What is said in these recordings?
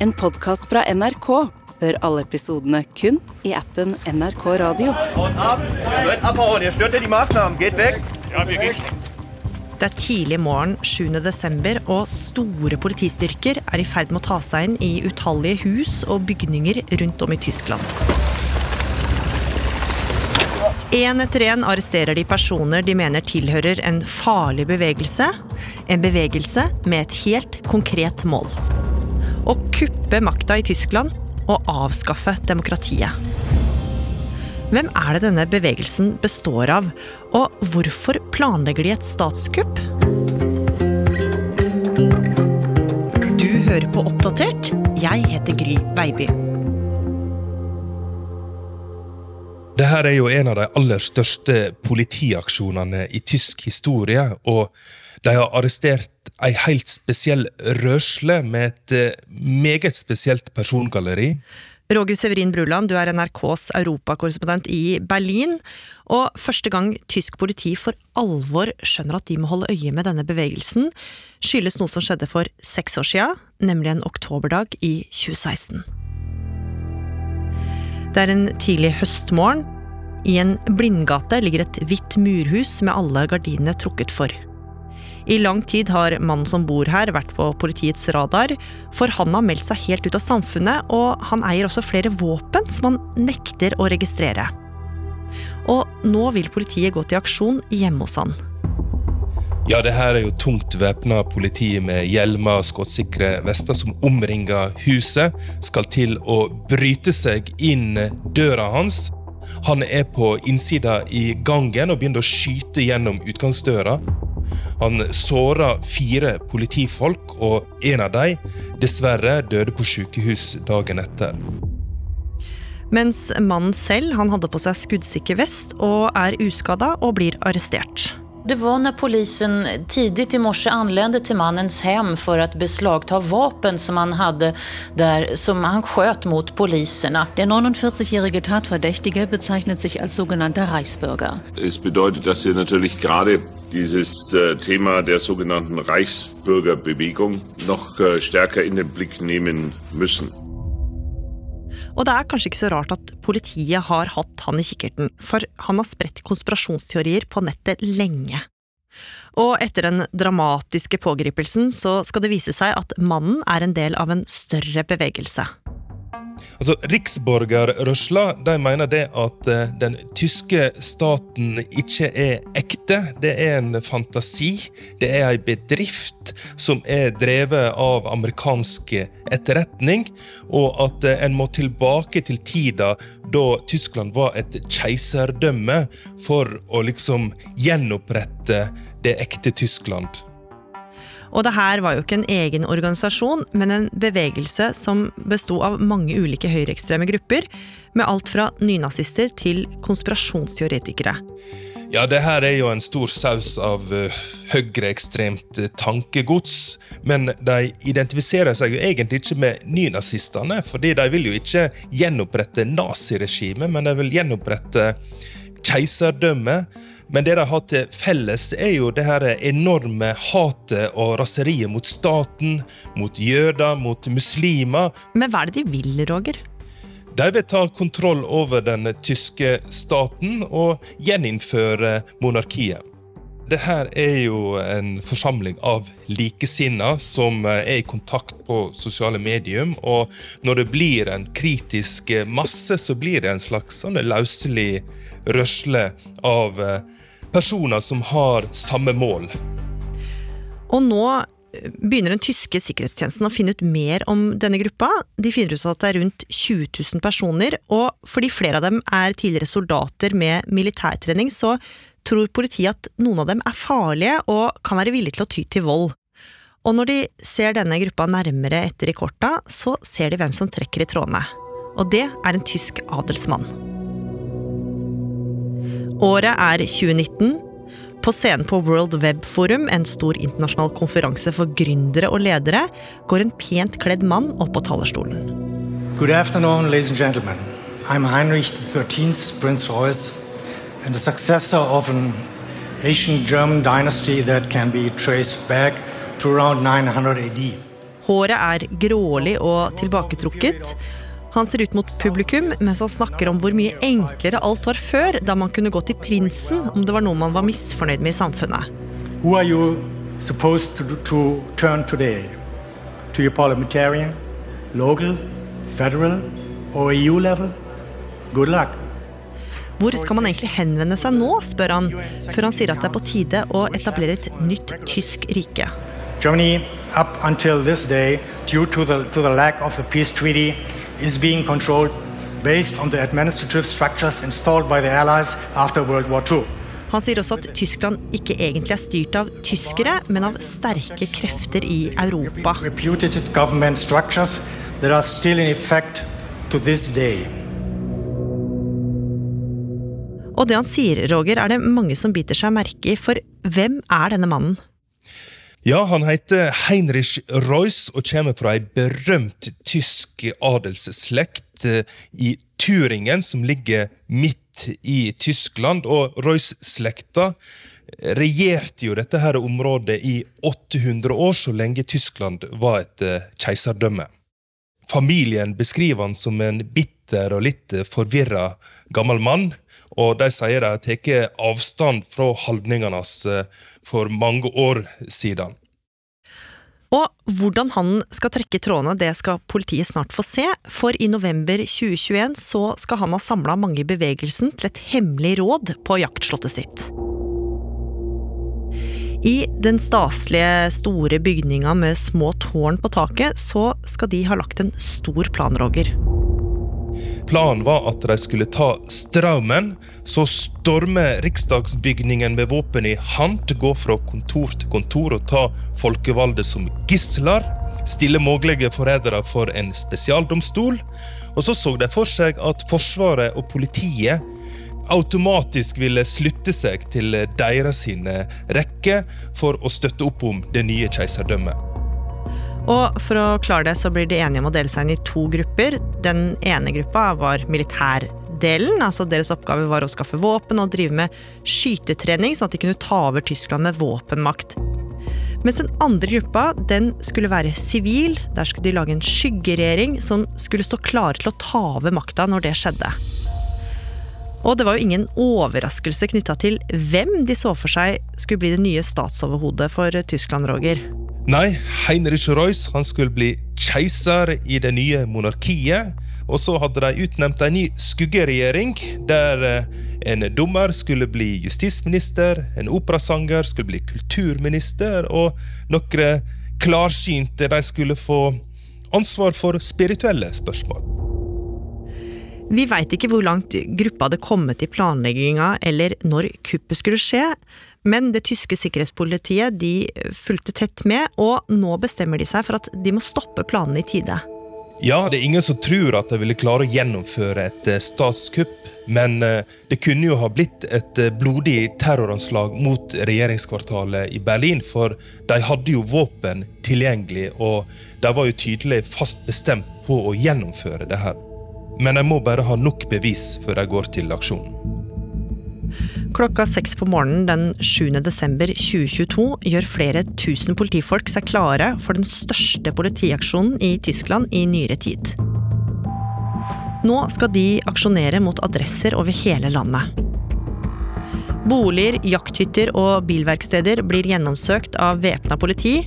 En podkast fra NRK. Hør alle episodene kun i appen NRK Radio. Det er tidlig morgen 7. desember, og store politistyrker er i ferd med å ta seg inn i utallige hus og bygninger rundt om i Tyskland. Én etter én arresterer de personer de mener tilhører en farlig bevegelse. En bevegelse med et helt konkret mål. Å kuppe makta i Tyskland og avskaffe demokratiet. Hvem er det denne bevegelsen består av, og hvorfor planlegger de et statskupp? Du hører på Oppdatert. Jeg heter Gry Baby. Dette er jo en av de aller største politiaksjonene i tysk historie, og de har arrestert ei helt spesiell rørsle med et eh, meget spesielt persongalleri. Roger Severin Bruland, du er NRKs europakorrespondent i Berlin. Og første gang tysk politi for alvor skjønner at de må holde øye med denne bevegelsen, skyldes noe som skjedde for seks år sia, nemlig en oktoberdag i 2016. Det er en tidlig høstmorgen. I en blindgate ligger et hvitt murhus med alle gardinene trukket for. I lang tid har mannen som bor her vært på politiets radar, for han har meldt seg helt ut av samfunnet, og han eier også flere våpen som han nekter å registrere. Og nå vil politiet gå til aksjon hjemme hos han. Ja, det her er jo tungt væpna politi med hjelmer og skuddsikre vester som omringer huset. Skal til å bryte seg inn døra hans. Han er på innsida i gangen og begynner å skyte gjennom utgangsdøra. Han såra fire politifolk, og en av dem dessverre døde på sykehus dagen etter. Mens mannen selv han hadde på seg skuddsikker vest og er uskada og blir arrestert. Det var när polisen tidigt i morse anlände till mannens hem för att beslagta vapen som han hade där, som han sköt mot poliserna. Der 49-jährige Tatverdächtige bezeichnet sich als sogenannter Reichsbürger. Es bedeutet, dass wir natürlich gerade dieses äh, Thema der sogenannten Reichsbürgerbewegung noch äh, stärker in den Blick nehmen müssen. Og det er kanskje ikke så rart at politiet har hatt han i kikkerten, for han har spredt konspirasjonsteorier på nettet lenge. Og etter den dramatiske pågripelsen så skal det vise seg at mannen er en del av en større bevegelse. Altså, Riksborgerrørsla de mener det at eh, den tyske staten ikke er ekte. Det er en fantasi. Det er ei bedrift som er drevet av amerikansk etterretning. Og at eh, en må tilbake til tida da Tyskland var et keiserdømme, for å liksom gjenopprette det ekte Tyskland. Og det her var jo ikke en egen organisasjon, men en bevegelse som besto av mange ulike høyreekstreme grupper, med alt fra nynazister til konspirasjonsteoretikere. Ja, det her er jo en stor saus av uh, høyreekstremt uh, tankegods. Men de identifiserer seg jo egentlig ikke med nynazistene, fordi de vil jo ikke gjenopprette naziregimet, men de vil gjenopprette keiserdømmet. Men det de har til felles, er jo det her enorme hatet og raseriet mot staten, mot jøder, mot muslimer. Men hva er det de vil, Roger? De vil ta kontroll over den tyske staten og gjeninnføre monarkiet. Dette er jo en forsamling av likesinnede som er i kontakt på sosiale medium. Og når det blir en kritisk masse, så blir det en slags sånn løselig rørsle av eh, personer som har samme mål. Og nå begynner den tyske sikkerhetstjenesten å finne ut mer om denne gruppa. De finner ut at det er rundt 20 000 personer, og fordi flere av dem er tidligere soldater med militærtrening, så tror politiet at noen av dem er farlige og kan være villige til å ty til vold. Og når de ser denne gruppa nærmere etter i korta, så ser de hvem som trekker i trådene. Og det er en tysk adelsmann. Året er 2019. På scenen på World Web Forum, en stor internasjonal konferanse for gründere og ledere, går en pent kledd mann opp på talerstolen. Good afternoon, ladies and gentlemen. I'm Heinrich XIII, Prince Reuß, and the successor of an ancient German dynasty that can be traced back to around 900 AD. Håret er grålig og tilbaketrukket. Han ser ut mot publikum mens han snakker om hvor mye enklere alt var før, da man kunne gå til prinsen om det var noe man var misfornøyd med i samfunnet. Who are you supposed to, to turn today? To your parliamentarian, local, federal or EU level? Good luck. Hvor skal man egentlig henvende seg nå, spør han, før han sier at det er på tide å etablere et nytt tysk rike. Germany, up until this day, due to the, to the lack of the peace treaty, is being controlled based on the administrative structures installed by the Allies after World War II. Han sier også at Tyskland ikke egentlig er styrt av tyskere, men av sterke krefter i Europa. Reputed government structures that are still in effect to this day. Og det han sier, Roger, er det mange som biter seg merke i, for hvem er denne mannen? Ja, han heter Heinrich Reuss og kommer fra ei berømt tysk adelsslekt eh, i Turingen, som ligger midt i Tyskland. Og Reuss-slekta regjerte jo dette her området i 800 år, så lenge Tyskland var et eh, keiserdømme. Familien beskriver han som en bitter og litt forvirra gammel mann. Og de sier de har tatt avstand fra holdningene hans eh, for mange år siden. Og hvordan han skal trekke trådene, det skal politiet snart få se, for i november 2021 så skal han ha samla mange i bevegelsen til et hemmelig råd på jaktslottet sitt. I den staselige, store bygninga med små tårn på taket, så skal de ha lagt en stor plan, Roger. Planen var at de skulle ta Straumen, så storme riksdagsbygningen med våpen i hand, gå fra kontor til kontor og ta folkevalgte som gisler. Stille mulige forrædere for en spesialdomstol. Og så så de for seg at Forsvaret og politiet automatisk ville slutte seg til deres rekke for å støtte opp om det nye keiserdømmet. Og for å klare det så blir de enige om å dele seg inn i to grupper. Den ene gruppa var militærdelen. altså Deres oppgave var å skaffe våpen og drive med skytetrening, sånn at de kunne ta over Tyskland med våpenmakt. Mens den andre gruppa den skulle være sivil. Der skulle de lage en skyggeregjering som skulle stå klare til å ta over makta når det skjedde. Og det var jo ingen overraskelse knytta til hvem de så for seg skulle bli det nye statsoverhodet for Tyskland, Roger. Nei, Heinrich Reuss han skulle bli keiser i det nye monarkiet. Og så hadde de utnevnt en ny skuggeregjering, der eh, en dommer skulle bli justisminister, en operasanger skulle bli kulturminister, og noen klarsynte de skulle få ansvar for spirituelle spørsmål. Vi veit ikke hvor langt gruppa hadde kommet i planlegginga eller når kuppet skulle skje, men det tyske sikkerhetspolitiet de fulgte tett med, og nå bestemmer de seg for at de må stoppe planene i tide. Ja, det er ingen som tror at de ville klare å gjennomføre et eh, statskupp. Men eh, det kunne jo ha blitt et eh, blodig terroranslag mot regjeringskvartalet i Berlin. For de hadde jo våpen tilgjengelig, og de var jo tydelig fast bestemt på å gjennomføre det her. Men de må bare ha nok bevis før de går til aksjonen. Klokka seks på morgenen den 7. desember 2022 gjør flere tusen politifolk seg klare for den største politiaksjonen i Tyskland i nyere tid. Nå skal de aksjonere mot adresser over hele landet. Boliger, jakthytter og bilverksteder blir gjennomsøkt av væpna politi,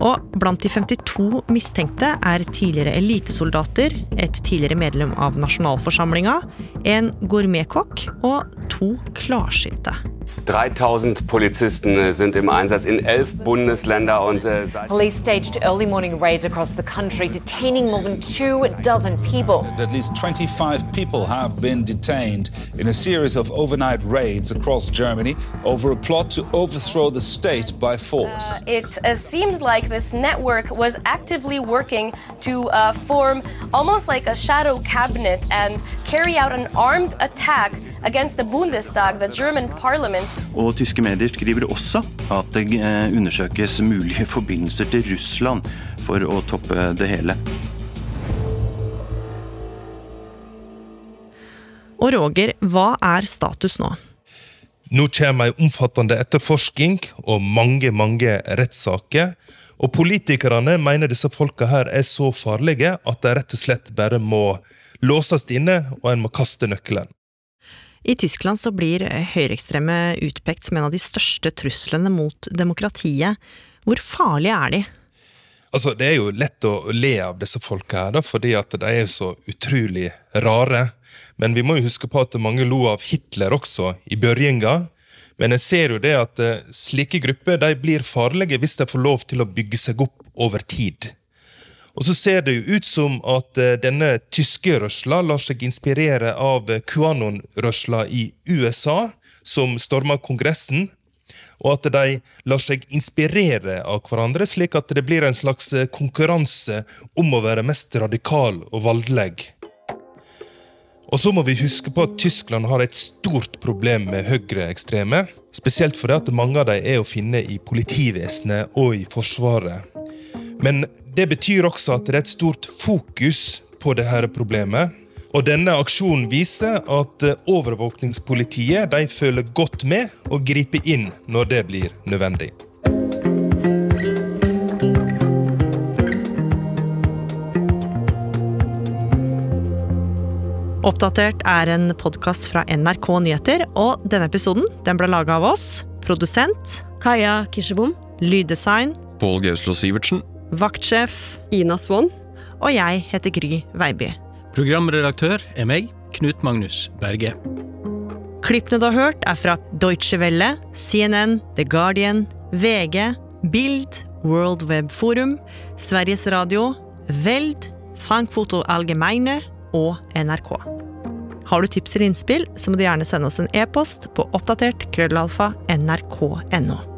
og blant de 52 mistenkte er tidligere elitesoldater, et tidligere medlem av nasjonalforsamlinga, en gourmetkokk og to klarsynte. 3000 Polizisten sind im Einsatz in elf Bundesländer und äh, Police staged early morning raids across the country, detaining more than two dozen people. At least 25 people have been detained in a series of overnight raids across Germany over a plot to overthrow the state by force. Uh, it uh, seems like this network was actively working to uh, form almost like a shadow cabinet and carry out an armed attack against the Bundestag, the German parliament. Og tyske medier skriver også at det eh, undersøkes mulige forbindelser til Russland for å toppe det hele. Og Roger, hva er status nå? Nå kommer ei omfattende etterforsking og mange, mange rettssaker. Og politikerne mener disse folka her er så farlige at de rett og slett bare må låses inne, og en må kaste nøkkelen. I Tyskland så blir høyreekstreme utpekt som en av de største truslene mot demokratiet. Hvor farlige er de? Altså, Det er jo lett å le av disse folka, her, da, fordi at de er så utrolig rare. Men vi må jo huske på at mange lo av Hitler også i børjenga. Men jeg ser jo det at eh, slike grupper de blir farlige hvis de får lov til å bygge seg opp over tid. Og så ser det jo ut som at eh, denne tyske rørsla lar seg inspirere av QAnon-rørsla i USA, som stormer Kongressen og at de lar seg inspirere av hverandre, slik at det blir en slags eh, konkurranse om å være mest radikal og voldelig. Og så må vi huske på at Tyskland har et stort problem med høyreekstreme. Spesielt fordi at mange av dem er å finne i politivesenet og i Forsvaret. Men det betyr også at det er et stort fokus på dette problemet. Og denne aksjonen viser at eh, overvåkningspolitiet de følger godt med og griper inn når det blir nødvendig. Oppdatert er en podkast fra NRK Nyheter, og denne episoden den ble laga av oss. Produsent Kaja Kirsebom. Lyddesign Pål Gauslo Sivertsen. Vaktsjef Ina Swann. Og jeg heter Gry Veiby. Programredaktør er meg, Knut Magnus Berge. Klippene du har hørt, er fra Deutsche Welle, CNN, The Guardian, VG, Bild, World Web Forum, Sveriges Radio, Veld, Frankfurter Allgemeine og NRK. Har du tips eller innspill, så må du gjerne sende oss en e-post på oppdatert krøllalfa nrk.no.